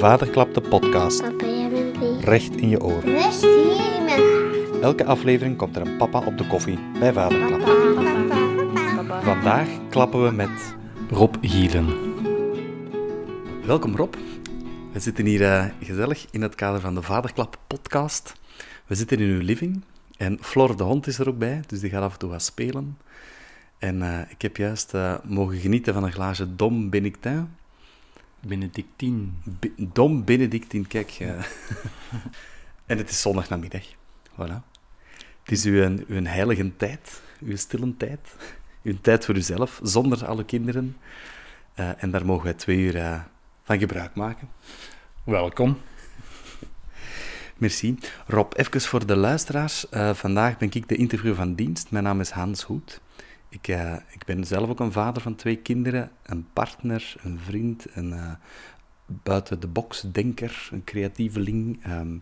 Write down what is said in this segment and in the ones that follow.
Vaderklap de podcast. Papa, jij bent lief. Recht in je oren. Rust hier in mijn Elke aflevering komt er een papa op de koffie bij Vaderklap. Papa. Vandaag klappen we met Rob Gielen. Welkom Rob. We zitten hier eh, gezellig in het kader van de Vaderklap podcast. We zitten in uw living en Flor de hond is er ook bij, dus die gaat af en toe wat spelen. En eh, ik heb juist eh, mogen genieten van een glaasje Dom Benedictin. Benedictine. Be- Dom Benedictine, kijk. eh. en het is zondagnamiddag. Voilà. Het is uw, uw heilige tijd, uw stille tijd. Uw tijd voor uzelf, zonder alle kinderen. Eh, en daar mogen wij twee uur eh, van gebruik maken. Welkom. Merci. Rob, even voor de luisteraars. Vandaag ben ik de interview van dienst. Mijn naam is Hans Hoed. Ik, eh, ik ben zelf ook een vader van twee kinderen, een partner, een vriend, een eh, buiten de box denker, een creatieveling. Ehm,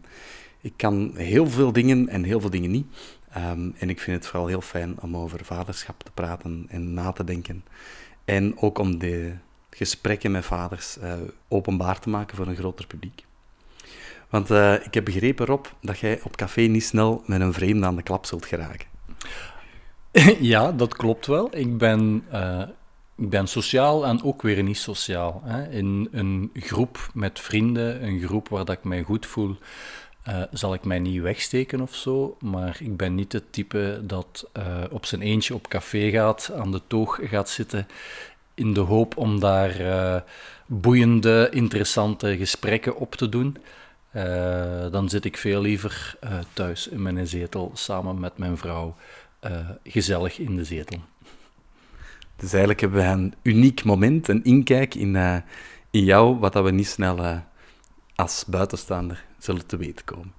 ik kan heel veel dingen en heel veel dingen niet. Ehm, en ik vind het vooral heel fijn om over vaderschap te praten en na te denken. En ook om de gesprekken met vaders eh, openbaar te maken voor een groter publiek. Want ik heb begrepen, Rob, dat jij op café niet snel met een vreemde aan de klap zult geraken. ja, dat klopt wel. Ik ben, eh, ik ben sociaal en ook weer niet sociaal. Hè. In een groep met vrienden, een groep waar dat ik mij goed voel, eh, zal ik mij niet wegsteken of zo. Maar ik ben niet het type dat eh, op zijn eentje op café gaat, aan de toog gaat zitten, in de hoop om daar boeiende, interessante gesprekken op te doen. Dan zit ik veel liever thuis in mijn zetel samen met mijn vrouw, eh, gezellig in de zetel. Dus eigenlijk hebben we een uniek moment, een inkijk in, eh, in jou, wat dat we niet snel eh, als buitenstaander zullen te weten komen.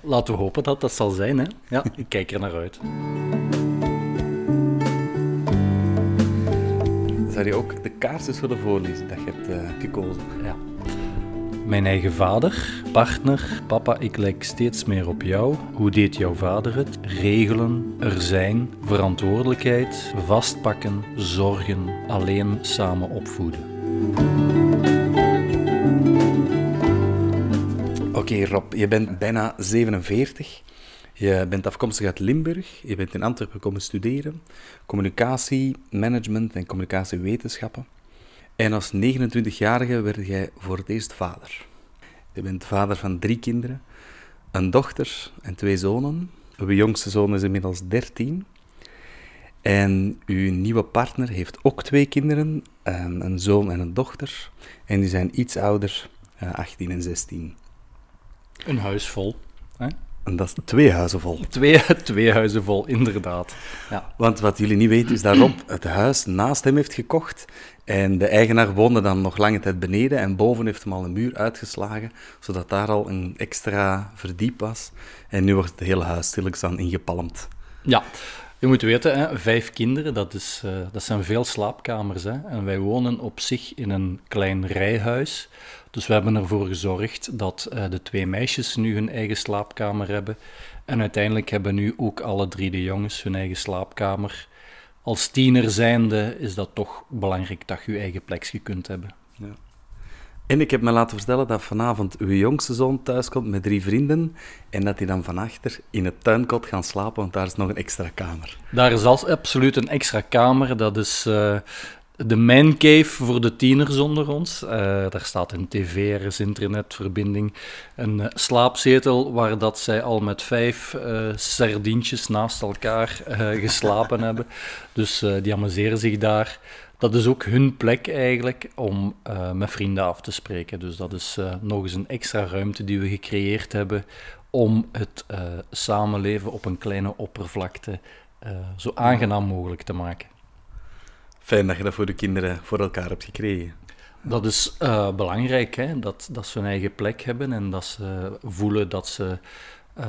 Laten we hopen dat dat zal zijn. Hè? Ja, ik kijk er naar uit. Zou je ook de kaars eens willen voorlezen dat je hebt gekozen? Ja. Mijn eigen vader, partner, papa, ik lijk steeds meer op jou. Hoe deed jouw vader het? Regelen, er zijn, verantwoordelijkheid, vastpakken, zorgen, alleen samen opvoeden. Oké, Rob, je bent bijna 47. Je bent afkomstig uit Limburg. Je bent in Antwerpen komen studeren. Communicatie, management en communicatiewetenschappen. En als 29-jarige werd jij voor het eerst vader. Je bent vader van drie kinderen, een dochter en twee zonen. Uw jongste zoon is inmiddels 13. En uw nieuwe partner heeft ook twee kinderen, een, een zoon en een dochter. En die zijn iets ouder, eh, 18 en 16. Een huis vol. Hè? En dat is twee huizen vol. Twee, twee huizen vol, inderdaad. Ja. Want wat jullie niet weten is dat Rob het huis naast hem heeft gekocht. En de eigenaar woonde dan nog lange tijd beneden. En boven heeft hem al een muur uitgeslagen, zodat daar al een extra verdiep was. En nu wordt het hele huis stilletjes ingepalmd. ja, je moet weten, hè, vijf kinderen, dat, is, eh, dat zijn veel slaapkamers. Hè? En wij wonen op zich in een klein rijhuis. Dus we hebben ervoor gezorgd dat eh, de twee meisjes nu hun eigen slaapkamer hebben. En uiteindelijk hebben nu ook alle drie de jongens hun eigen slaapkamer. Als tiener zijnde is dat toch belangrijk dat je je eigen plekje kunt hebben. En ik heb me laten vertellen dat vanavond uw jongste zoon thuiskomt met drie vrienden. En dat die dan van achter in het tuinkot gaan slapen, want daar is nog een extra kamer. Daar is als absoluut een extra kamer. Dat is eh, de mancave voor de tieners onder ons. Eh, daar staat een tv, er is internetverbinding, een eh, slaapzetel waar dat zij al met vijf eh sardientjes naast elkaar geslapen hebben. Dus die amuseren zich daar. Dat is ook hun plek eigenlijk om met vrienden af te spreken. Dus dat is nog eens een extra ruimte die we gecreëerd hebben om het samenleven op een kleine oppervlakte zo aangenaam mogelijk te maken. Fijn dat je dat voor de kinderen voor elkaar hebt gekregen. Dat is eh, belangrijk, hè? Dat, dat ze hun eigen plek hebben en dat ze voelen dat ze eh,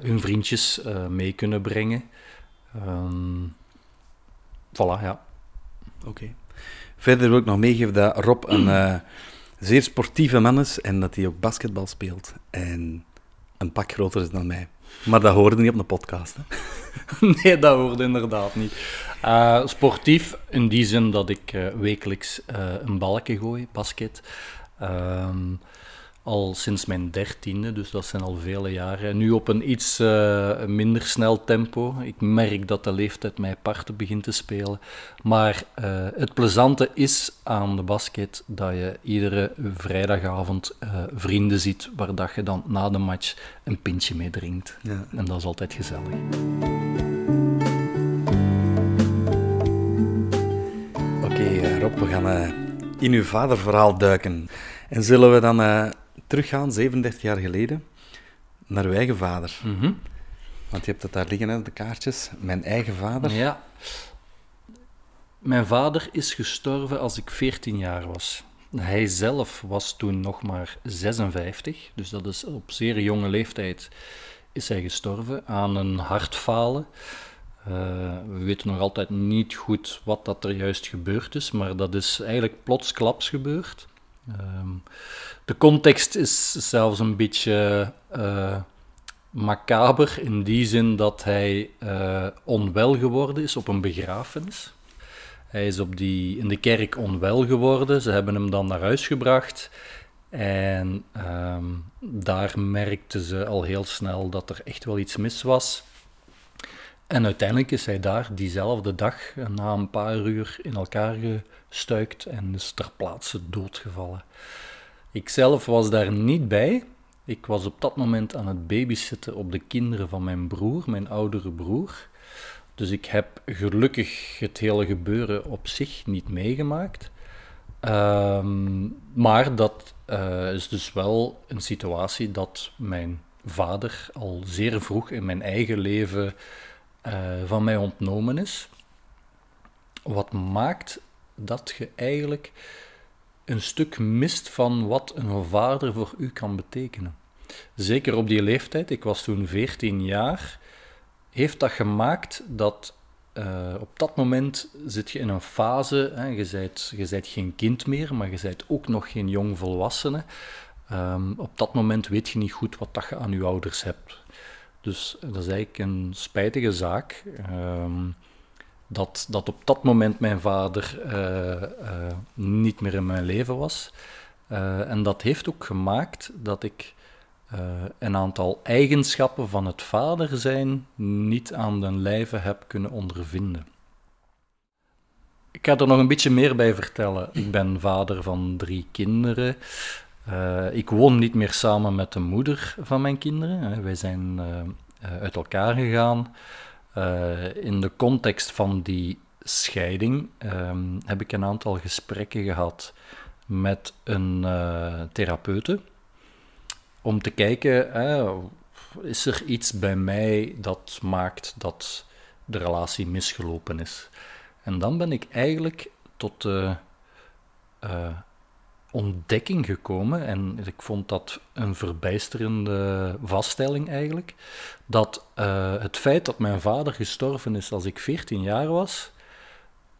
hun vriendjes eh, mee kunnen brengen. Ehm voilà, ja. Oké. Verder wil ik nog meegeven dat Rob een zeer sportieve man is en dat hij ook basketbal speelt. En een pak groter is dan mij. Maar dat hoorde niet op de podcast. Hè? nee, dat hoort inderdaad niet. Eh, sportief in die zin dat ik eh, wekelijks eh, een balken gooi, basket. Ehm, al sinds mijn dertiende, dus dat zijn al vele jaren. En nu op een iets eh, minder snel tempo. Ik merk dat de leeftijd mij parten begint te spelen. Maar eh, het plezante is aan de basket dat je iedere vrijdagavond eh, vrienden ziet waar dat je dan na de match een pintje mee drinkt. Ja. En dat is altijd gezellig. Oké, Rob, we gaan in uw vaderverhaal duiken. En zullen we dan teruggaan, 37 jaar geleden, naar uw eigen vader. Mhm. Want je hebt het daar liggen, hè, de kaartjes. Mijn eigen vader. Ja. Mijn vader is gestorven als ik 14 jaar was. Hij zelf was toen nog maar 56, dus dat is op zeer jonge leeftijd is hij gestorven aan een hartfalen. Uh, we weten nog altijd niet goed wat dat er juist gebeurd is, maar dat is eigenlijk plotsklaps gebeurd. Ehm, de context is zelfs een beetje uh, macaber in die zin dat hij uh, onwel geworden is op een begrafenis. Hij is op die, in de kerk onwel geworden. Ze hebben hem dan naar huis gebracht. En um, daar merkten ze al heel snel dat er echt wel iets mis was. En uiteindelijk is hij daar diezelfde dag, na een paar uur, in elkaar gestuikt en is ter plaatse doodgevallen. Ik zelf was daar niet bij. Ik was op dat moment aan het babysitten op de kinderen van mijn broer, mijn oudere broer. Dus ik heb gelukkig het hele gebeuren op zich niet meegemaakt. Um, maar dat uh, is dus wel een situatie dat mijn vader al zeer vroeg in mijn eigen leven uh, van mij ontnomen is. Wat maakt dat je eigenlijk een stuk mist van wat een vader voor u kan betekenen. Zeker op die leeftijd, ik was toen 14 jaar, heeft dat gemaakt dat uh, op dat moment zit je in een fase, hè, je, bent, je bent geen kind meer, maar je bent ook nog geen jong volwassene. Um, op dat moment weet je niet goed wat dat je aan je ouders hebt. Dus dat is eigenlijk een spijtige zaak. Um, dat, dat op dat moment mijn vader uh, uh, niet meer in mijn leven was. Uh, en dat heeft ook gemaakt dat ik een aantal eigenschappen van het vader zijn niet aan den lijve heb kunnen ondervinden. Ik ga er nog een beetje meer bij vertellen. Ik ben vader van drie kinderen. ik woon niet meer samen met de moeder van mijn kinderen. Wij zijn uit elkaar gegaan. Uh, in de context van die scheiding um, heb ik een aantal gesprekken gehad met een uh, therapeute. Om te kijken, uh, is er iets bij mij dat maakt dat de relatie misgelopen is? En dan ben ik eigenlijk tot de ontdekking gekomen, en ik vond dat een verbijsterende vaststelling eigenlijk, dat uh, het feit dat mijn vader gestorven is als ik 14 jaar was,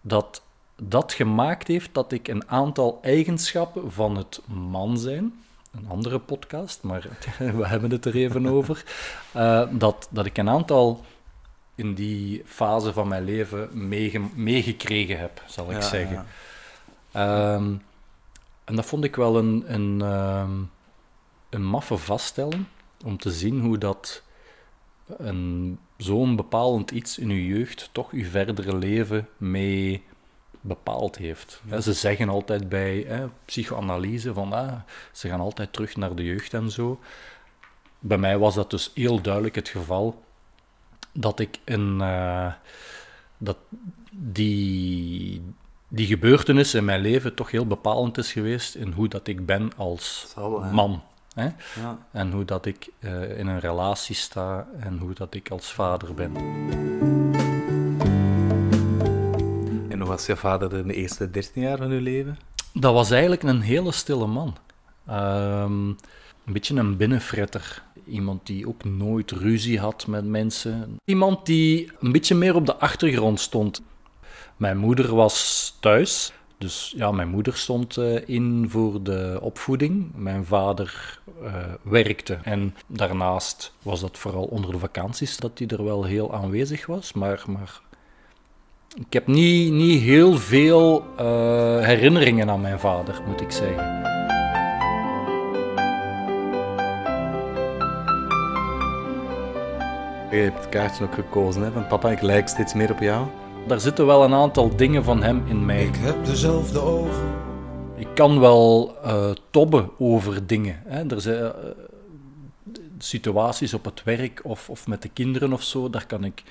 dat dat gemaakt heeft dat ik een aantal eigenschappen van het man zijn, een andere podcast, maar we hebben het er even over, uh, dat, dat ik een aantal in die fase van mijn leven meegekregen heb, zal ik ja, zeggen. Ja. Um, en dat vond ik wel een, een, uh, een maffe vaststelling, om te zien hoe dat een, zo'n bepalend iets in je jeugd toch je verdere leven mee bepaald heeft. Ja. Ze zeggen altijd bij hè, psychoanalyse van ah, ze gaan altijd terug naar de jeugd en zo. Bij mij was dat dus heel duidelijk het geval dat ik een, uh, dat die, die gebeurtenis in mijn leven toch heel bepalend is geweest in hoe dat ik ben als man. Hè? Ja. En hoe dat ik uh, in een relatie sta en hoe dat ik als vader ben. En hoe was je vader in de eerste 13 jaar van uw leven? Dat was eigenlijk een hele stille man. Um, een beetje een binnenfretter. Iemand die ook nooit ruzie had met mensen. Iemand die een beetje meer op de achtergrond stond. Mijn moeder was thuis. Dus ja, mijn moeder stond eh, in voor de opvoeding. Mijn vader eh, werkte. En daarnaast was dat vooral onder de vakanties dat hij er wel heel aanwezig was. Maar, maar ik heb niet, niet heel veel eh, herinneringen aan mijn vader, moet ik zeggen. Je hebt kaartje ook gekozen hè? van papa, ik lijk steeds meer op jou. Daar zitten wel een aantal dingen van hem in mij. Ik heb dezelfde ogen. Ik kan wel uh, tobben over dingen. Hè. Er zijn uh, situaties op het werk of, of met de kinderen of zo, daar kan ik,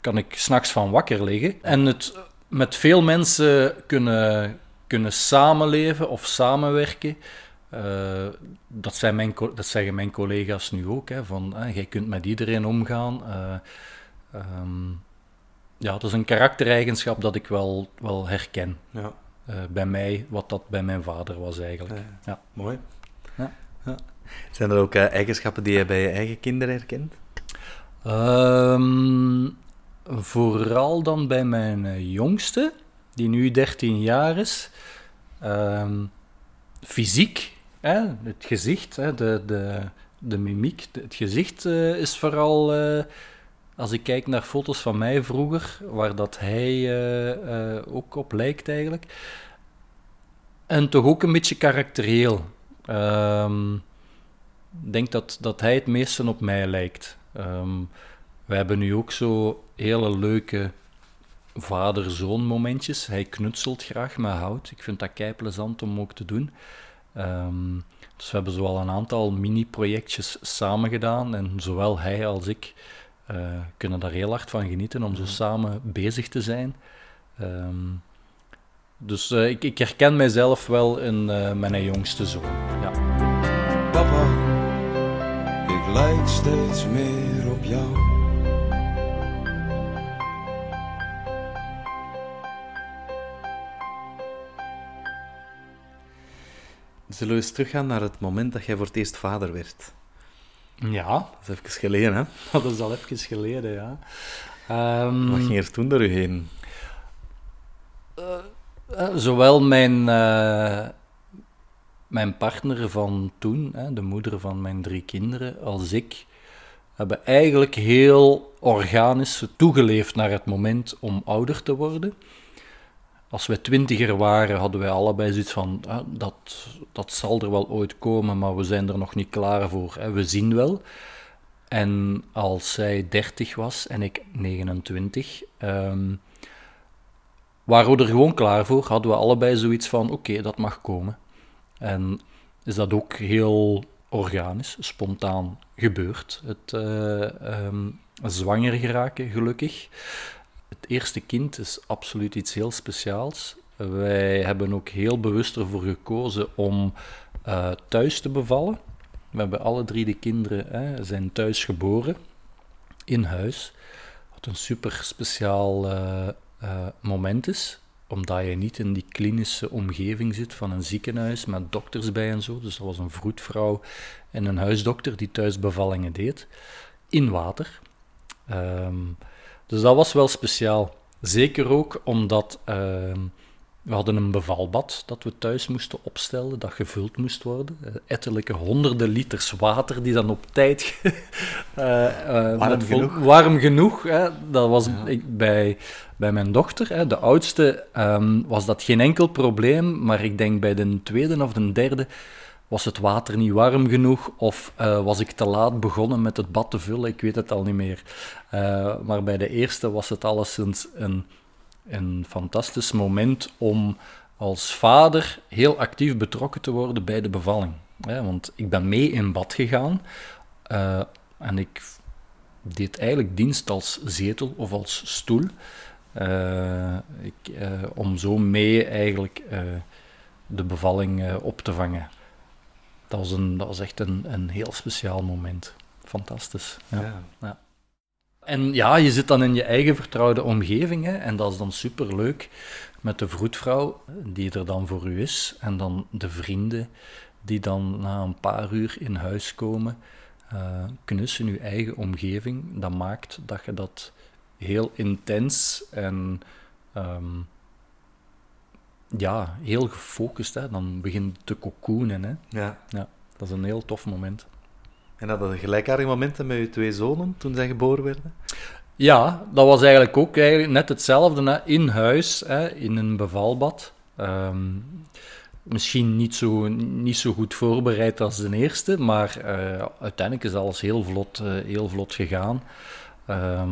kan ik s'nachts van wakker liggen. En het met veel mensen kunnen, kunnen samenleven of samenwerken. Uh, dat, zijn mijn, dat zeggen mijn collega's nu ook. Hè, van, jij kunt met iedereen omgaan. Um, ja, dat is een karaktereigenschap dat ik wel, wel herken. Ja. bij mij, wat dat bij mijn vader was eigenlijk. Ja, ja. Mooi. Ja. Ja. Zijn er ook eigenschappen die je bij je eigen kinderen herkent? Um, vooral dan bij mijn jongste, die nu 13 jaar is. Um, fysiek Hè, het gezicht, hè, de, de, de mimiek, het gezicht uh, is vooral, als ik kijk naar foto's van mij vroeger, waar dat hij uh, ook op lijkt eigenlijk. En toch ook een beetje karakterieel. Um, ik denk dat, dat hij het meeste op mij lijkt. Um, we hebben nu ook zo hele leuke vader-zoon momentjes. Hij knutselt graag met hout. Ik vind dat kei plezant om ook te doen. Um, dus we hebben zoal een aantal mini-projectjes samen gedaan en zowel hij als ik uh, kunnen daar heel hard van genieten om zo mhm. samen bezig te zijn. Um, dus uh, ik, ik, herken mijzelf wel in uh, mijn jongste zoon. Ja. Papa, ik lijk steeds meer op jou. Zullen we eens teruggaan naar het moment dat jij voor het eerst vader werd? Ja. Dat is even geleden, hè? Dat is al even geleden, ja. Um, Wat ging er toen door u heen? Uh, uh, zowel mijn, uh, mijn partner van toen, de moeder van mijn drie kinderen, als ik, hebben eigenlijk heel organisch toegeleefd naar het moment om ouder te worden als we twintiger waren, hadden wij allebei zoiets van, ah, dat, dat zal er wel ooit komen, maar we zijn er nog niet klaar voor. We zien wel. En als zij 30 was en ik 29, um, waren we er gewoon klaar voor. Hadden we allebei zoiets van, oké, dat mag komen. En is dat ook heel organisch, spontaan gebeurd. Het uh, um, zwanger geraken, gelukkig. Het eerste kind is absoluut iets heel speciaals. Wij hebben ook heel bewust ervoor gekozen om uh, thuis te bevallen. We hebben alle drie de kinderen hè, zijn thuis geboren, in huis. Wat een super speciaal uh, uh, moment is, omdat je niet in die klinische omgeving zit van een ziekenhuis met dokters bij en zo. Dus dat was een vroedvrouw en een huisdokter die thuis bevallingen deed, in water. Um, dus dat was wel speciaal. Zeker ook omdat uh, we hadden een bevalbad dat we thuis moesten opstellen, dat gevuld moest worden. Uh, etterlijke honderden liters water die dan op tijd... uh, warm, genoeg. warm genoeg. Hè. Dat was ik, bij, bij mijn dochter, hè, de oudste, um, was dat geen enkel probleem. Maar ik denk bij de tweede of de derde was het water niet warm genoeg of uh, was ik te laat begonnen met het bad te vullen? Ik weet het al niet meer. Uh, maar bij de eerste was het alleszins een, een fantastisch moment om als vader heel actief betrokken te worden bij de bevalling. want ik ben mee in bad gegaan uh, en ik deed eigenlijk dienst als zetel of als stoel. Ik, om zo mee eigenlijk de bevalling op te vangen dat was, een, dat was echt een, een heel speciaal moment. Fantastisch. Ja. ja. En ja, je zit dan in je eigen vertrouwde omgeving hè, en dat is dan superleuk met de vroedvrouw die er dan voor u is en dan de vrienden die dan na een paar uur in huis komen, uh, knus in je eigen omgeving. Dat maakt dat je dat heel intens en um, ja, heel gefocust. Hè. Dan begint te cocoonen. Hè. Ja. ja. Dat is een heel tof moment. En dat een gelijkaardige momenten met je twee zonen toen zij geboren werden? Ja, dat was eigenlijk ook eigenlijk net hetzelfde. Hè. In huis, hè, in een bevalbad. Um, misschien niet zo, niet zo goed voorbereid als de eerste, maar uh, uiteindelijk is alles heel vlot, uh, heel vlot gegaan. Ehm,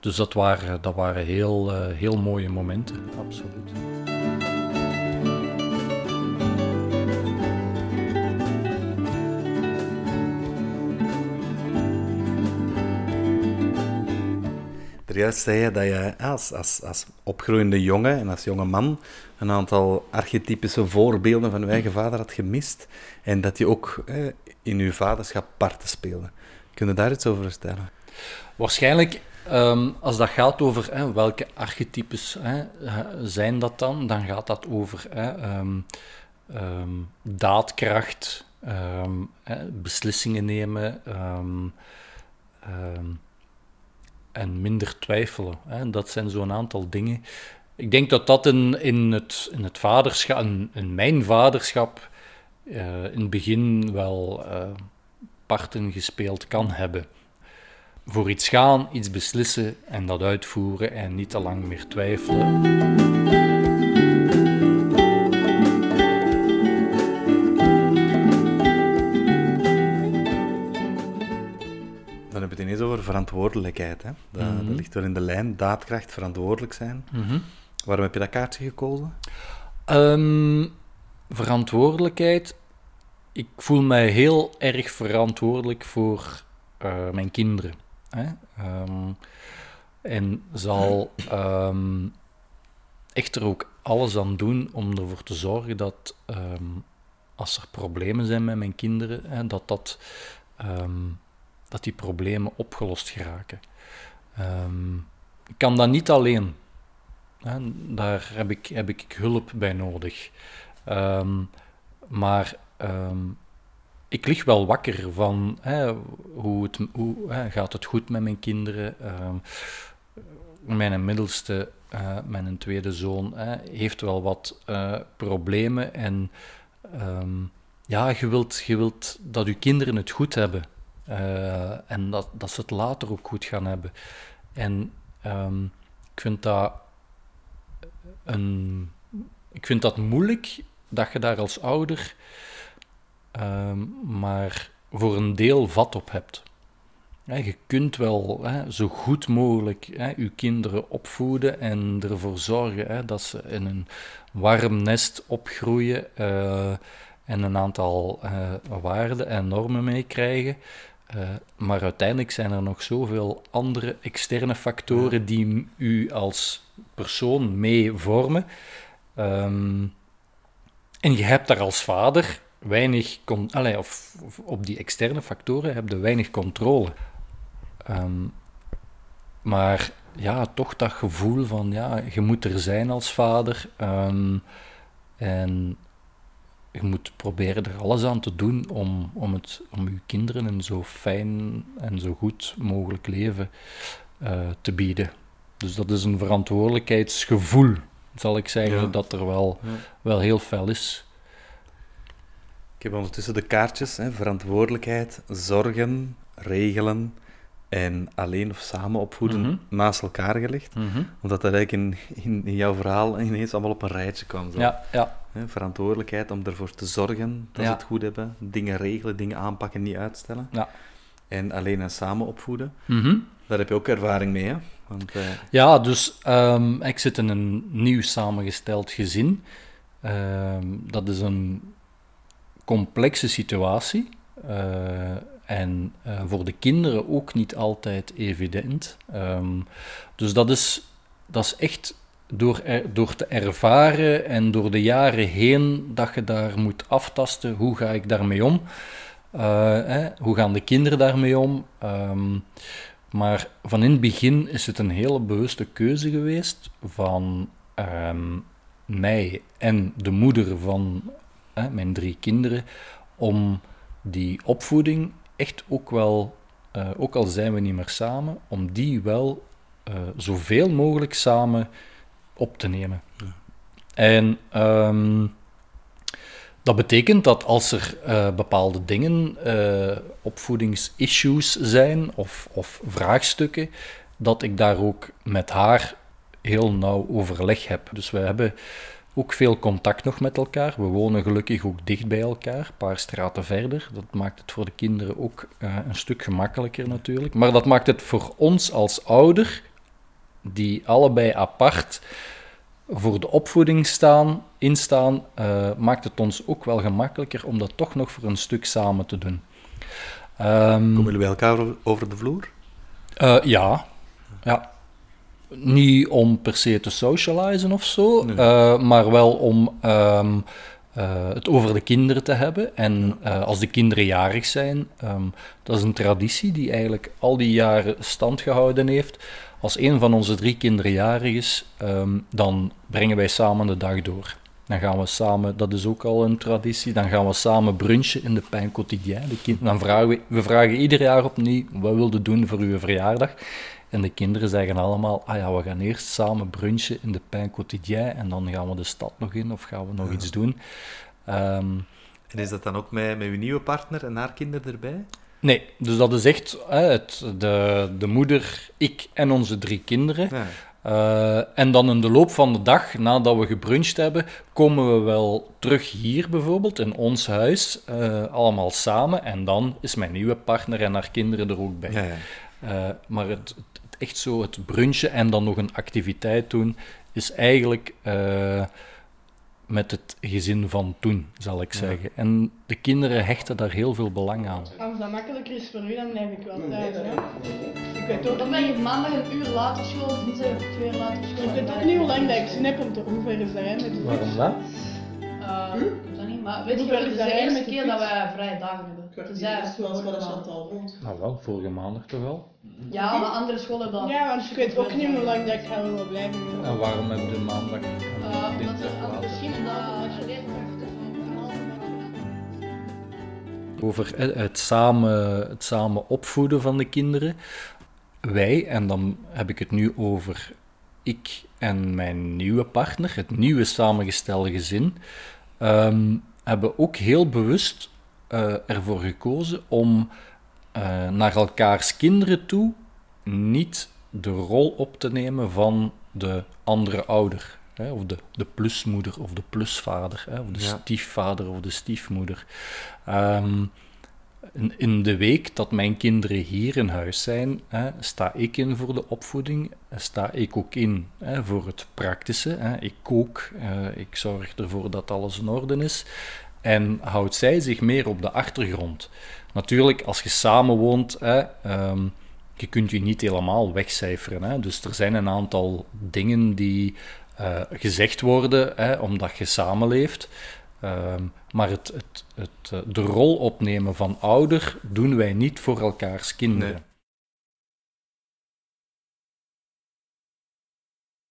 dus dat waren, dat waren heel, eh, heel mooie momenten, absoluut. Juist zei je dat je als, als, als opgroeiende jongen en als jonge man een aantal archetypische voorbeelden van je eigen vader had gemist en dat je ook eh, in je vaderschap parten speelde. Kun je daar iets over vertellen? Waarschijnlijk, ehm, als dat gaat over welke archetypes zijn dat dan, dan gaat dat over ehm, ehm, daadkracht, beslissingen nemen en minder twijfelen. Dat zijn zo'n aantal dingen. Ik denk dat dat in, in, het, in het vaderschap, in, mijn vaderschap, uh, in het begin wel uh, parten gespeeld kan hebben. Voor iets gaan, iets beslissen en dat uitvoeren en niet te lang meer twijfelen. Verantwoordelijkheid. Hè? Dat, dat, Mhm. ligt wel in de lijn, daadkracht, verantwoordelijk zijn. Mhm. Waarom heb je dat kaartje gekozen? Ehm, verantwoordelijkheid. Ik voel mij heel erg verantwoordelijk voor eh, mijn kinderen. Hè? Ehm, en zal ehm, echt er ook alles aan doen om ervoor te zorgen dat als er problemen zijn met mijn kinderen, hè, dat, dat, dat die problemen opgelost geraken. Ehm, ik kan dat niet alleen. Daar heb ik, heb ik hulp bij nodig. Ehm, maar ehm, ik lig wel wakker van hè, hoe, het, hoe gaat het goed met mijn kinderen. Mijn middelste, eh, mijn tweede zoon, hè, heeft wel wat eh, problemen. En ja, je wilt, je wilt dat je kinderen het goed hebben. Eh, en dat, dat ze het later ook goed gaan hebben. En ehm, ik vind dat een, ik vind dat moeilijk dat je daar als ouder ehm, maar voor een deel vat op hebt. Hè, je kunt wel hè, zo goed mogelijk hè, je kinderen opvoeden en ervoor zorgen hè, dat ze in een warm nest opgroeien eh, en een aantal eh, waarden en normen meekrijgen. Eh, maar uiteindelijk zijn er nog zoveel andere externe factoren die u als persoon mee vormen. Ehm, en je hebt daar als vader weinig, con- allee, of, of op die externe factoren heb je weinig controle. Ehm, maar ja, toch dat gevoel van ja, je moet er zijn als vader. ehm, en je moet proberen er alles aan te doen om, om, het, om je kinderen een zo fijn en zo goed mogelijk leven eh, te bieden. Dus dat is een verantwoordelijkheidsgevoel, zal ik zeggen, Ja. dat er wel, Ja. wel heel fel is. Ik heb ondertussen de kaartjes, hè, verantwoordelijkheid, zorgen, regelen en alleen of samen opvoeden Mhm. naast elkaar gelegd. Omdat dat eigenlijk in, in, in jouw verhaal ineens allemaal op een rijtje kwam. Zo. Ja, ja, verantwoordelijkheid om ervoor te zorgen dat Ja. ze het goed hebben, dingen regelen, dingen aanpakken, niet uitstellen. ja. En alleen en samen opvoeden. Mhm. Daar heb je ook ervaring mee, hè? Want eh, Ja, dus ehm, ik zit in een nieuw samengesteld gezin. Ehm, dat is een complexe situatie. eh, en eh, voor de kinderen ook niet altijd evident. Ehm, dus dat is, dat is echt door, door te ervaren en door de jaren heen dat je daar moet aftasten. Hoe ga ik daarmee om? Eh, hè, hoe gaan de kinderen daarmee om? Ehm, maar van in het begin is het een hele bewuste keuze geweest van ehm, mij en de moeder van hè, mijn drie kinderen om die opvoeding echt ook wel, eh, ook al zijn we niet meer samen, om die wel eh, zoveel mogelijk samen op te nemen. En ehm, dat betekent dat als er eh, bepaalde dingen, opvoedingsissues zijn of, of vraagstukken, dat ik daar ook met haar heel nauw overleg heb. Dus we hebben ook veel contact nog met elkaar. We wonen gelukkig ook dicht bij elkaar, een paar straten verder. Dat maakt het voor de kinderen ook eh, een stuk gemakkelijker natuurlijk. Maar dat maakt het voor ons als ouder, die allebei apart voor de opvoeding staan, instaan, eh, maakt het ons ook wel gemakkelijker om dat toch nog voor een stuk samen te doen. Ehm, Komen jullie bij elkaar over- over de vloer? eh, ja, ja. Niet om per se te socializen of zo, Nee. eh, maar wel om ehm, eh, het over de kinderen te hebben. En eh, als de kinderen jarig zijn, ehm, dat is een traditie die eigenlijk al die jaren stand gehouden heeft. Als een van onze drie kinderen jarig is, ehm, dan brengen wij samen de dag door. Dan gaan we samen, dat is ook al een traditie, dan gaan we samen brunchen in de Pijn Quotidien. De kind, dan vragen we, we vragen ieder jaar opnieuw, wat wil je doen voor uw verjaardag? En de kinderen zeggen allemaal, ah ja, we gaan eerst samen brunchen in de Pijn Quotidien en dan gaan we de stad nog in of gaan we nog iets doen. Ehm, En is dat dan ook met, met uw nieuwe partner en haar kinderen erbij? nee, dus dat is echt hè, het, de, de moeder, ik en onze drie kinderen. Ja. Eh, en dan in de loop van de dag, nadat we gebruncht hebben, komen we wel terug hier bijvoorbeeld, in ons huis, eh, allemaal samen. En dan is mijn nieuwe partner en haar kinderen er ook bij. Ja, ja. Eh, maar het echt zo, het brunchen en dan nog een activiteit doen, is eigenlijk eh, met het gezin van toen, zal ik zeggen. En de kinderen hechten daar heel veel belang aan. Als dat makkelijker is voor u, dan blijf ik wel thuis. Hè? Ik weet ook, Dan ben je maandag een uur later school, dinsdag of twee uur later school. ik weet ook niet hoe lang dat ik zin heb om te hoe ver is dat hè, met de Waarom dat? Eh, ik weet dat niet, maar weet je Hoe wel, ver het is de dat eerste keer dat wij vrije dagen hebben. Dat is zoals maand. Chantal woont. Nou wel, vorige maandag toch wel? Ja, maar andere scholen dat. Ja, want ik weet ook niet hoe lang dat ik ga willen blijven. En waarom heb je maandag en Eh, dinsdag later? misschien omdat je leert over het samen, het samen opvoeden van de kinderen. Wij, en dan heb ik het nu over ik en mijn nieuwe partner, het nieuwe samengestelde gezin, ehm, hebben ook heel bewust eh, ervoor gekozen om eh, naar elkaars kinderen toe niet de rol op te nemen van de andere ouder. Hè, of de, de plusmoeder of de plusvader, hè, of de Ja. stiefvader of de stiefmoeder. Ehm, in, in de week dat mijn kinderen hier in huis zijn, hè, sta ik in voor de opvoeding, sta ik ook in hè, voor het praktische. Hè. Ik kook, eh, ik zorg ervoor dat alles in orde is. En houdt zij zich meer op de achtergrond. Natuurlijk, als je samen woont, hè, ehm, je kunt je niet helemaal wegcijferen. Hè. Dus er zijn een aantal dingen die eh, gezegd worden, hè, omdat je samenleeft. Ehm, maar het, het, het, eh, de rol opnemen van ouder doen wij niet voor elkaars kinderen.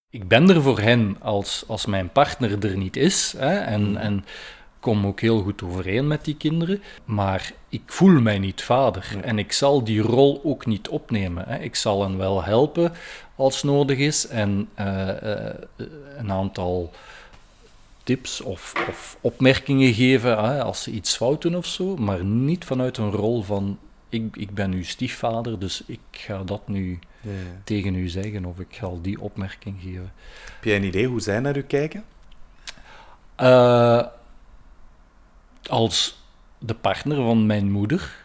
Ik ben er voor hen als, als mijn partner er niet is. Hè, en, en kom ook heel goed overeen met die kinderen. Maar ik voel mij niet vader. En ik zal die rol ook niet opnemen. Hè. Ik zal hen wel helpen als nodig is. En eh, eh, een aantal tips of, of opmerkingen geven hè, als ze iets fout doen of zo. Maar niet vanuit een rol van... Ik, ik ben uw stiefvader, dus ik ga dat nu Ja, tegen u zeggen of ik ga al die opmerking geven. Heb jij een idee hoe zij naar u kijken? Eh, als de partner van mijn moeder.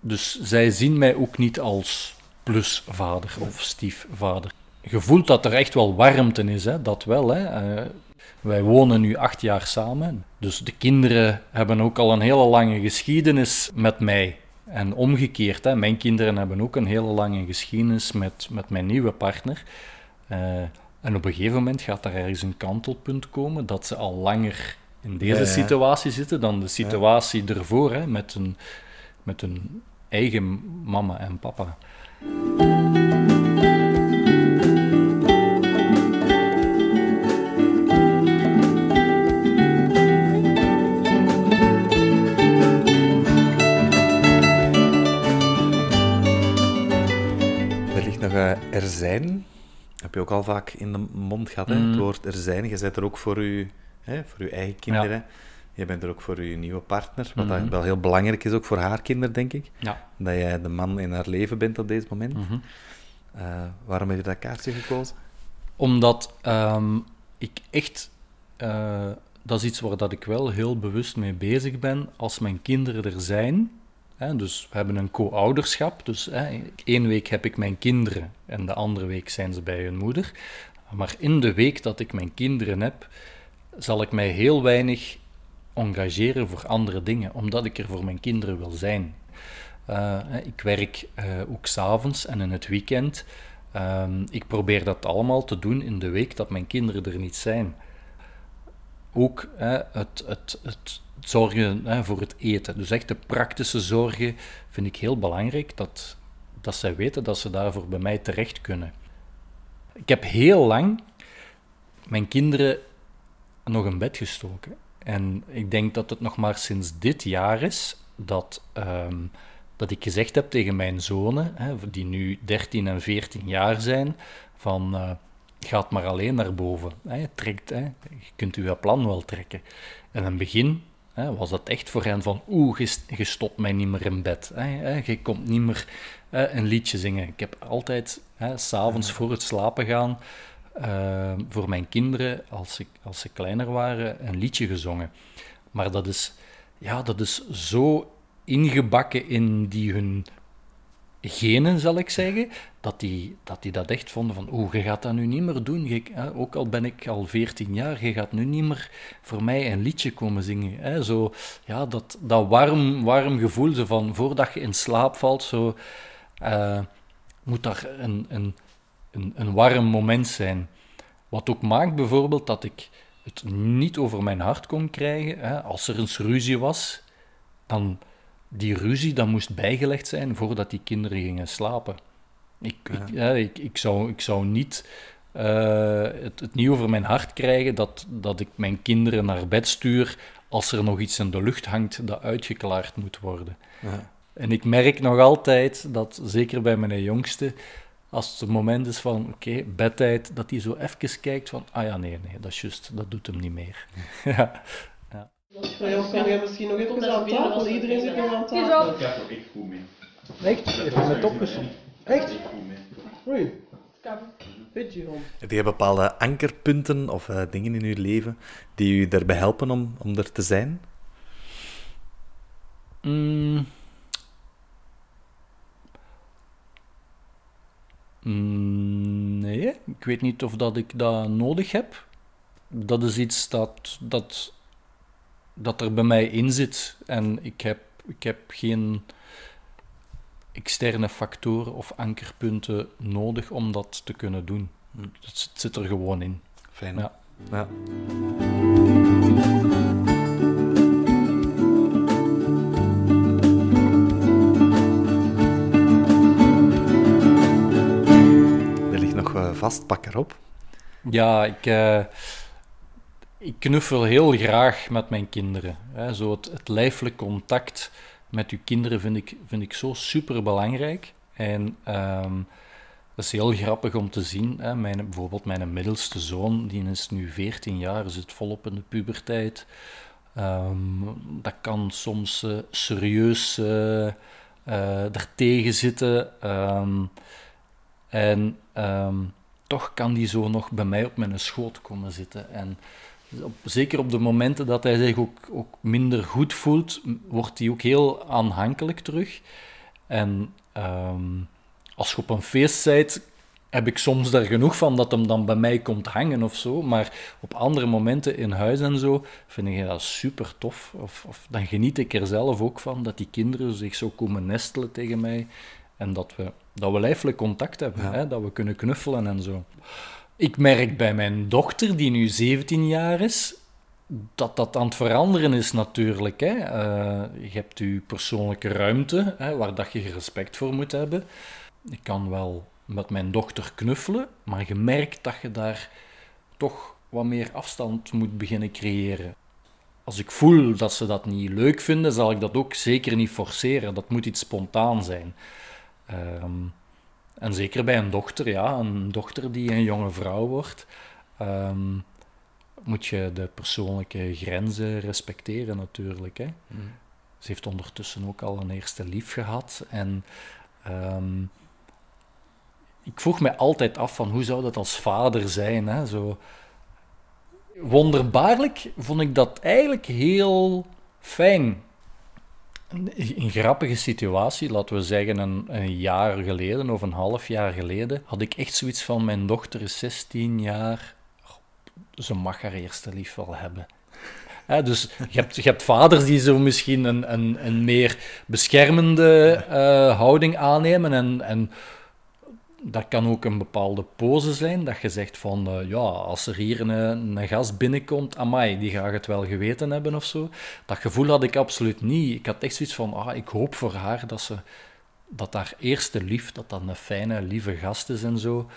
Dus zij zien mij ook niet als plusvader of stiefvader. Je voelt dat er echt wel warmte is, hè? dat wel. Hè? Eh, wij wonen nu acht jaar samen, dus de kinderen hebben ook al een hele lange geschiedenis met mij. En omgekeerd, hè? mijn kinderen hebben ook een hele lange geschiedenis met, met mijn nieuwe partner. Eh, en op een gegeven moment gaat er ergens een kantelpunt komen dat ze al langer in deze Ja, situatie zitten dan de situatie ervoor, hè, met, een, met hun eigen mama en papa. Eh, er zijn. Heb je ook al vaak in de mond gehad, hè? Mm. het woord er zijn. Je bent er ook voor je, hè, voor je eigen kinderen. Je bent er ook voor je nieuwe partner, wat Mhm. wel heel belangrijk is, ook voor haar kinderen, denk ik. Ja. Dat jij de man in haar leven bent op dit moment. Mhm. Eh, waarom heb je dat kaartje gekozen? Omdat ehm, ik echt eh, dat is iets waar dat ik wel heel bewust mee bezig ben. Als mijn kinderen er zijn, hè, dus we hebben een co-ouderschap, dus hè, één week heb ik mijn kinderen en de andere week zijn ze bij hun moeder. Maar in de week dat ik mijn kinderen heb, zal ik mij heel weinig engageren voor andere dingen, omdat ik er voor mijn kinderen wil zijn. Uh, ik werk uh, ook s'avonds en in het weekend. Um, ik probeer dat allemaal te doen in de week dat mijn kinderen er niet zijn. Ook het, het, het zorgen voor het eten. Dus echt de praktische zorgen vind ik heel belangrijk. Dat, dat zij weten dat ze daarvoor bij mij terecht kunnen. Ik heb heel lang mijn kinderen nog in bed gestoken. En ik denk dat het nog maar sinds dit jaar is dat, um, dat ik gezegd heb tegen mijn zonen, hè, die nu 13 en 14 jaar zijn, van uh, gaat maar alleen naar boven. Hè, trekt, hè, je kunt uw plan wel trekken. En in het begin hè, was dat echt voor hen van, oeh, je, je stopt mij niet meer in bed. Hè, hè, je komt niet meer een liedje zingen. Ik heb altijd, s'avonds voor het slapen gaan, uh, voor mijn kinderen, als, ik, als ze kleiner waren, een liedje gezongen. Maar dat is, ja, dat is zo ingebakken in die hun genen, zal ik zeggen, dat die dat, die dat echt vonden van, oeh, je gaat dat nu niet meer doen. Ook al ben ik al 14 jaar, je gaat nu niet meer voor mij een liedje komen zingen. Zo, ja, dat, dat warm, warm gevoel, zo van, voordat je in slaap valt, zo, uh, moet daar een, een, een, een warm moment zijn. Wat ook maakt bijvoorbeeld dat ik het niet over mijn hart kon krijgen. Hè. Als er eens ruzie was, dan die ruzie dan moest bijgelegd zijn voordat die kinderen gingen slapen. Ik, ik, ik, ik, zou, ik zou niet uh, het, het, niet over mijn hart krijgen dat, dat ik mijn kinderen naar bed stuur als er nog iets in de lucht hangt dat uitgeklaard moet worden. Ja. En ik merk nog altijd dat, zeker bij mijn jongste, als het moment is van, oké, bedtijd, dat hij zo even kijkt van, ah ja, nee, nee, dat is juist, dat doet hem niet meer. ja. ja. Jou kan je misschien nog even aan tafel, iedereen zit nog aan tafel. Dat gaat ook echt goed mee. Echt? Even met opgezet. Echt? Oei. Beetje rond. Heb je bepaalde ankerpunten of uh, dingen in je leven die je daarbij helpen om, om er te zijn? Mm. Mm, nee, ik weet niet of dat ik dat nodig heb. Dat is iets dat, dat, dat er bij mij in zit. En ik heb, ik heb geen externe factoren of ankerpunten nodig om dat te kunnen doen. Het zit er gewoon in. Fijn. Ja. ja. Vast, pak erop. Ja, ik, uh, ik knuffel heel graag met mijn kinderen. Hè. Zo het, het lijfelijk contact met uw kinderen vind ik, vind ik zo super belangrijk. En um, dat is heel grappig om te zien. Hè. Mijn, bijvoorbeeld mijn middelste zoon, die is nu 14 jaar, zit volop in de puberteit. Um, dat kan soms uh, serieus uh, uh, zitten. Um, en toch kan die zo nog bij mij op mijn schoot komen zitten. En op, zeker op de momenten dat hij zich ook, ook minder goed voelt, wordt hij ook heel aanhankelijk terug. En um, als je op een feest bent, heb ik soms daar genoeg van dat hem dan bij mij komt hangen of zo. Maar op andere momenten in huis en zo vind ik dat super tof. Of, of dan geniet ik er zelf ook van dat die kinderen zich zo komen nestelen tegen mij. En dat we, dat we lijfelijk contact hebben, hè, dat we kunnen knuffelen en zo. Ik merk bij mijn dochter, die nu 17 jaar is, dat dat aan het veranderen is natuurlijk. Hè. Uh, je hebt je persoonlijke ruimte, hè, waar dat je respect voor moet hebben. Ik kan wel met mijn dochter knuffelen, maar je merkt dat je daar toch wat meer afstand moet beginnen creëren. Als ik voel dat ze dat niet leuk vinden, zal ik dat ook zeker niet forceren. Dat moet iets spontaan zijn. Um, en zeker bij een dochter, ja, een dochter die een jonge vrouw wordt, um, moet je de persoonlijke grenzen respecteren natuurlijk. Hè. Mm. Ze heeft ondertussen ook al een eerste lief gehad. En um, ik vroeg me altijd af van hoe zou dat als vader zijn? Hè? Zo, wonderbaarlijk vond ik dat eigenlijk heel fijn. Een grappige situatie, laten we zeggen een, jaar geleden of een half jaar geleden, had ik echt zoiets van: mijn dochter is 16 jaar, ze mag haar eerste lief wel hebben. dus je hebt, je hebt vaders die zo misschien een, een, een meer beschermende uh, houding aannemen en, en dat kan ook een bepaalde pose zijn, dat je zegt van, uh, ja, als er hier een, een gast binnenkomt, amai, die gaat het wel geweten hebben of zo. Dat gevoel had ik absoluut niet. Ik had echt zoiets van, ah, ik hoop voor haar dat ze, dat haar eerste lief, dat dat een fijne, lieve gast is en zo.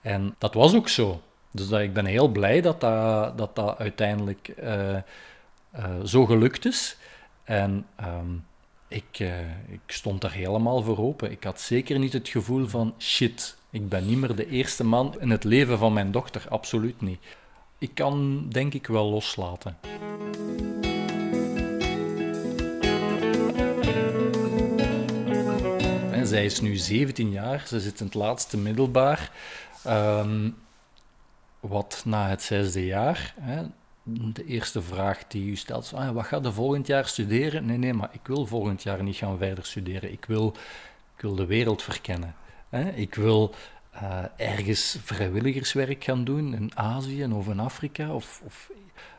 En dat was ook zo. Dus dat, ik ben heel blij dat dat, dat, dat uiteindelijk uh, uh, zo gelukt is. En... Um, ik, uh, ik stond daar helemaal voor open. Ik had zeker niet het gevoel van shit, ik ben niet meer de eerste man in het leven van mijn dochter. Absoluut niet. Ik kan denk ik wel loslaten. En zij is nu 17 jaar, ze zit in het laatste middelbaar. Um, wat na het zesde jaar, hè, de eerste vraag die u stelt ah, wat gaat je volgend jaar studeren? Nee, nee, maar ik wil volgend jaar niet gaan verder studeren. Ik wil, ik wil de wereld verkennen. Hè? Ik wil uh, ergens vrijwilligerswerk gaan doen in Azië of in Afrika. Of, of...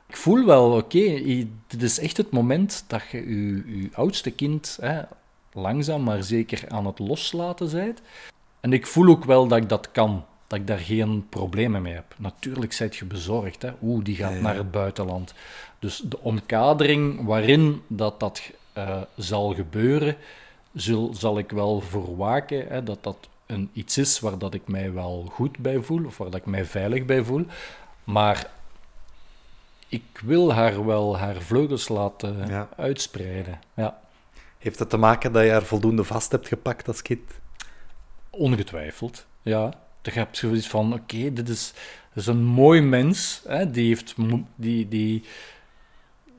Ik voel wel, oké, dit is echt het moment dat je je, je oudste kind hè, langzaam maar zeker aan het loslaten bent. En ik voel ook wel dat ik dat kan dat ik daar geen problemen mee heb. Natuurlijk zijt je bezorgd. Hè? Oeh, die gaat naar het buitenland. Dus de omkadering waarin dat, dat uh, zal gebeuren, zul, zal ik wel voor waken hè, dat dat een, iets is waar dat ik mij wel goed bij voel, of waar dat ik mij veilig bij voel. Maar ik wil haar wel haar vleugels laten uitspreiden. Ja. Heeft dat te maken dat je haar voldoende vast hebt gepakt als kind? Ongetwijfeld, ja je hebt zoiets van, oké, dit, is, een mooi mens. Hè, die heeft... Die, die,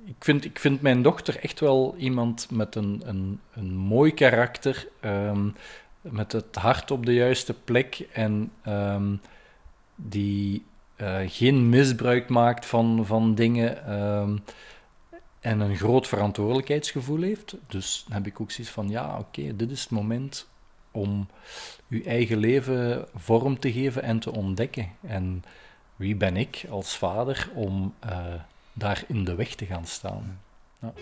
ik, vind, ik vind mijn dochter echt wel iemand met een, een, een mooi karakter. Ehm, met het hart op de juiste plek. En um, die uh, geen misbruik maakt van, van dingen. Um, en een groot verantwoordelijkheidsgevoel heeft. Dus dan heb ik ook zoiets van, ja, oké, dit is het moment om je eigen leven vorm te geven en te ontdekken. En wie ben ik als vader om uh, daar in de weg te gaan staan? Ja.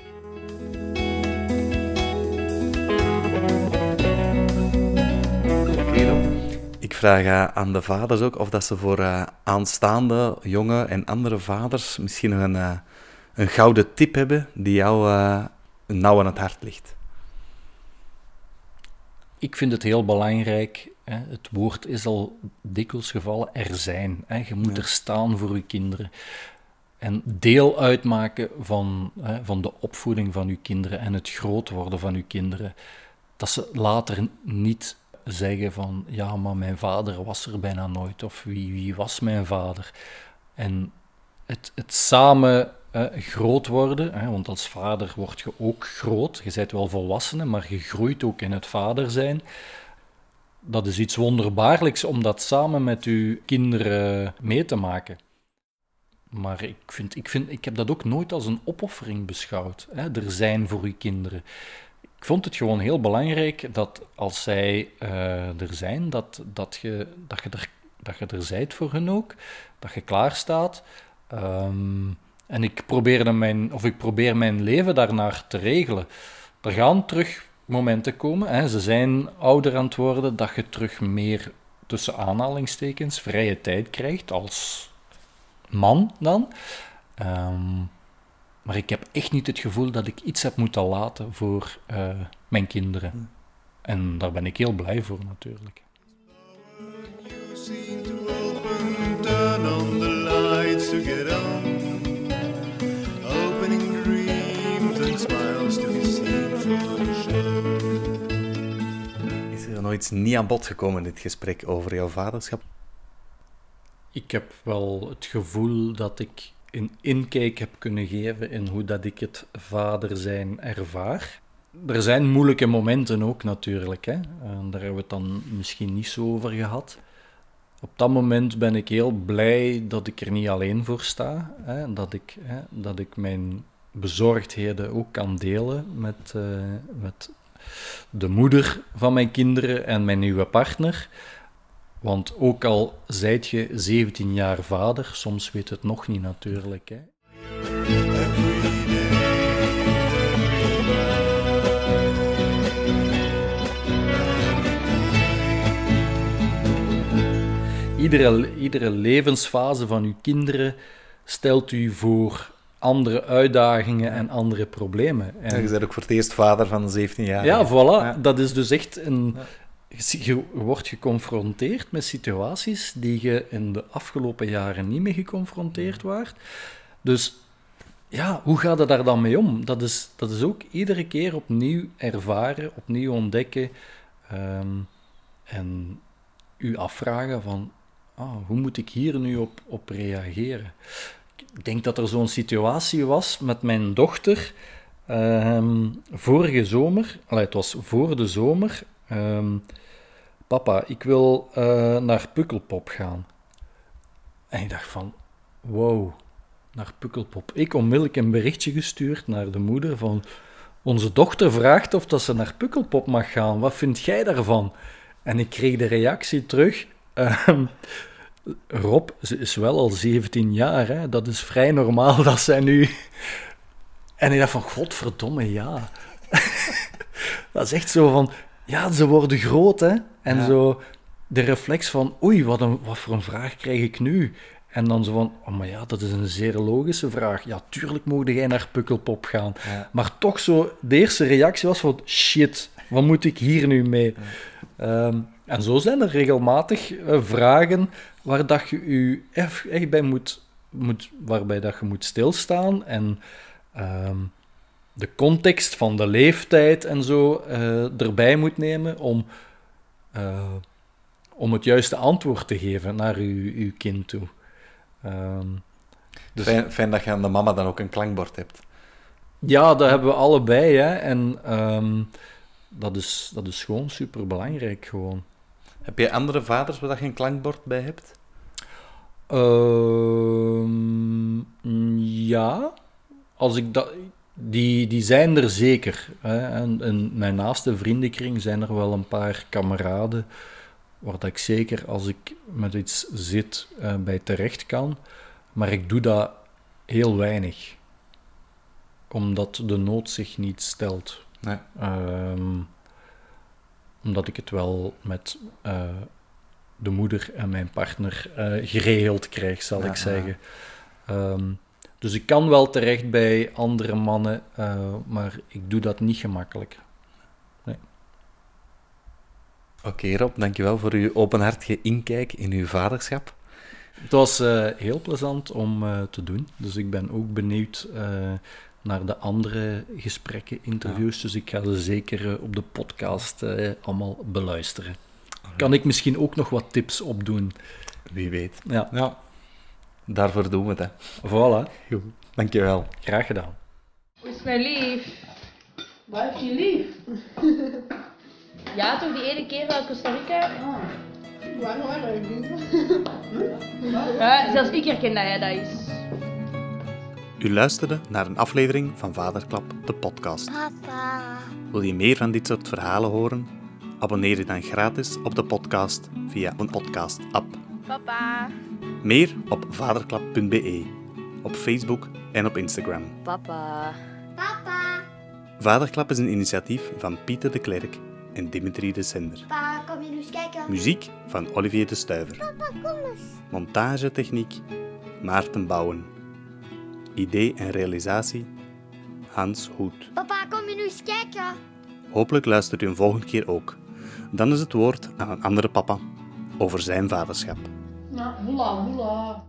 Ik vraag uh, aan de vaders ook of dat ze voor uh, aanstaande jonge en andere vaders misschien een, een gouden tip hebben die jou nauw aan het hart ligt ik vind het heel belangrijk. Hè, het woord is al dikwijls gevallen, er zijn. Hè, je moet er staan voor je kinderen. En deel uitmaken van, hè, van de opvoeding van je kinderen en het groot worden van je kinderen. Dat ze later niet zeggen van, ja, maar mijn vader was er bijna nooit. Of wie, wie was mijn vader? En het, het samen uh, groot worden. Hè, want als vader word je ook groot. Je bent wel volwassene, maar je groeit ook in het vader zijn. Dat is iets wonderbaarlijks om dat samen met je kinderen mee te maken. Maar ik, vind, ik, vind, ik heb dat ook nooit als een opoffering beschouwd. Hè, er zijn voor je kinderen. Ik vond het gewoon heel belangrijk dat als zij uh, er zijn, dat, dat, je, dat, je er, dat je er zijt voor hen ook. Dat je klaar staat. Um, en ik probeerde mijn, of ik probeer mijn leven daarnaar te regelen. Er gaan terug momenten komen. Hè. Ze zijn ouder aan het worden, dat je terug meer tussen aanhalingstekens vrije tijd krijgt als man dan. Ehm, maar ik heb echt niet het gevoel dat ik iets heb moeten laten voor uh, mijn kinderen. Hm. En daar ben ik heel blij voor natuurlijk. Nog iets niet aan bod gekomen in dit gesprek over jouw vaderschap? Ik heb wel het gevoel dat ik een inkijk heb kunnen geven in hoe dat ik het vader zijn ervaar. Er zijn moeilijke momenten ook natuurlijk, hè? daar hebben we het dan misschien niet zo over gehad. op dat moment ben ik heel blij dat ik er niet alleen voor sta. Hè, dat, ik, hè, dat ik mijn bezorgdheden ook kan delen met, eh, met de moeder van mijn kinderen en mijn nieuwe partner. Want ook al zijt je 17 jaar vader, soms weet het nog niet natuurlijk. Hè. Iedere, iedere levensfase van uw kinderen stelt u voor andere uitdagingen en andere problemen. En, Ja, je bent ook voor het eerst vader van 17 jaar. ja, voilà. Dat is dus echt een... Je wordt geconfronteerd met situaties die je in de afgelopen jaren niet mee geconfronteerd waart. Dus ja, hoe gaat het daar dan mee om? Dat is, dat is ook iedere keer opnieuw ervaren, opnieuw ontdekken ehm, en u afvragen van, ah, hoe moet ik hier nu op, op reageren? Ik denk dat er zo'n situatie was met mijn dochter ehm, vorige zomer. Allee, het was voor de zomer. ehm, Papa, ik wil eh, naar Pukkelpop gaan. En ik dacht van, wow, naar Pukkelpop. Ik onmiddellijk een berichtje gestuurd naar de moeder van... Onze dochter vraagt of dat ze naar Pukkelpop mag gaan. Wat vind jij daarvan? En ik kreeg de reactie terug... ehm, Rob, ze is wel al 17 jaar, hè? dat is vrij normaal dat zij nu... En ik dacht van, godverdomme, ja. dat is echt zo van, ja, ze worden groot, hè. En Ja. zo de reflex van, oei, wat, een, wat voor een vraag krijg ik nu? En dan zo van, oh, maar ja, dat is een zeer logische vraag. Ja, tuurlijk mocht jij naar Pukkelpop gaan. Ja. Maar toch zo, de eerste reactie was van, shit, wat moet ik hier nu mee? Ehm, en zo zijn er regelmatig eh, vragen waar dat je je echt echt bij moet, moet, waarbij dat je moet stilstaan en ehm, de context van de leeftijd en zo eh, erbij moet nemen om, eh, om het juiste antwoord te geven naar uw, uw kind toe. Ehm, dus, Fijn, fijn dat je aan de mama dan ook een klankbord hebt. ja, dat hebben we allebei. Hè, en ehm, dat, is, dat is gewoon superbelangrijk. Gewoon. Heb je andere vaders waar je een klankbord bij hebt? Ehm, ja, als ik dat, die, die zijn er zeker. Hè. En in mijn naaste vriendenkring zijn er wel een paar kameraden waar dat ik zeker als ik met iets zit eh, bij terecht kan. Maar ik doe dat heel weinig, omdat de nood zich niet stelt. Nee. Ehm, omdat ik het wel met eh, de moeder en mijn partner eh, geregeld krijg, zal Ja, ik zeggen. Ehm, dus ik kan wel terecht bij andere mannen, eh, maar ik doe dat niet gemakkelijk. Oké Rob, dankjewel voor uw openhartige inkijk in uw vaderschap. Het was heel plezant om te doen, dus ik ben ook benieuwd naar de andere gesprekken, interviews, dus ik ga ze zeker eh, op de podcast eh, allemaal beluisteren. Kan ik misschien ook nog wat tips opdoen? Wie weet. Ja, Ja, daarvoor doen we het. Hè. voilà. Goed, dankjewel. Graag gedaan. Hoe is mijn lief? Wat heb je lief? Ja, toch die ene keer uit Costa Rica? Waarom eigenlijk niet? Ja, zelfs ik herken dat hij dat is. U luisterde naar een aflevering van Vaderklap, de podcast. Papa. Wil je meer van dit soort verhalen horen? Abonneer je dan gratis op de podcast via een podcast-app. Papa. Meer op vaderklap.be, op Facebook en op Instagram. Papa. Papa. Vaderklap is een initiatief van Pieter de Klerk en Dimitri de Sender. Pa, kom je nu eens kijken? Muziek van Olivier de Stuiver. Papa, kom eens. Montagetechniek Maarten Bouwen. Idee en realisatie Hans Hoed. Papa, kom je nu eens kijken? Hopelijk luistert u een volgende keer ook. Dan is het woord aan een andere papa over zijn vaderschap. Nou, hoela, hoela.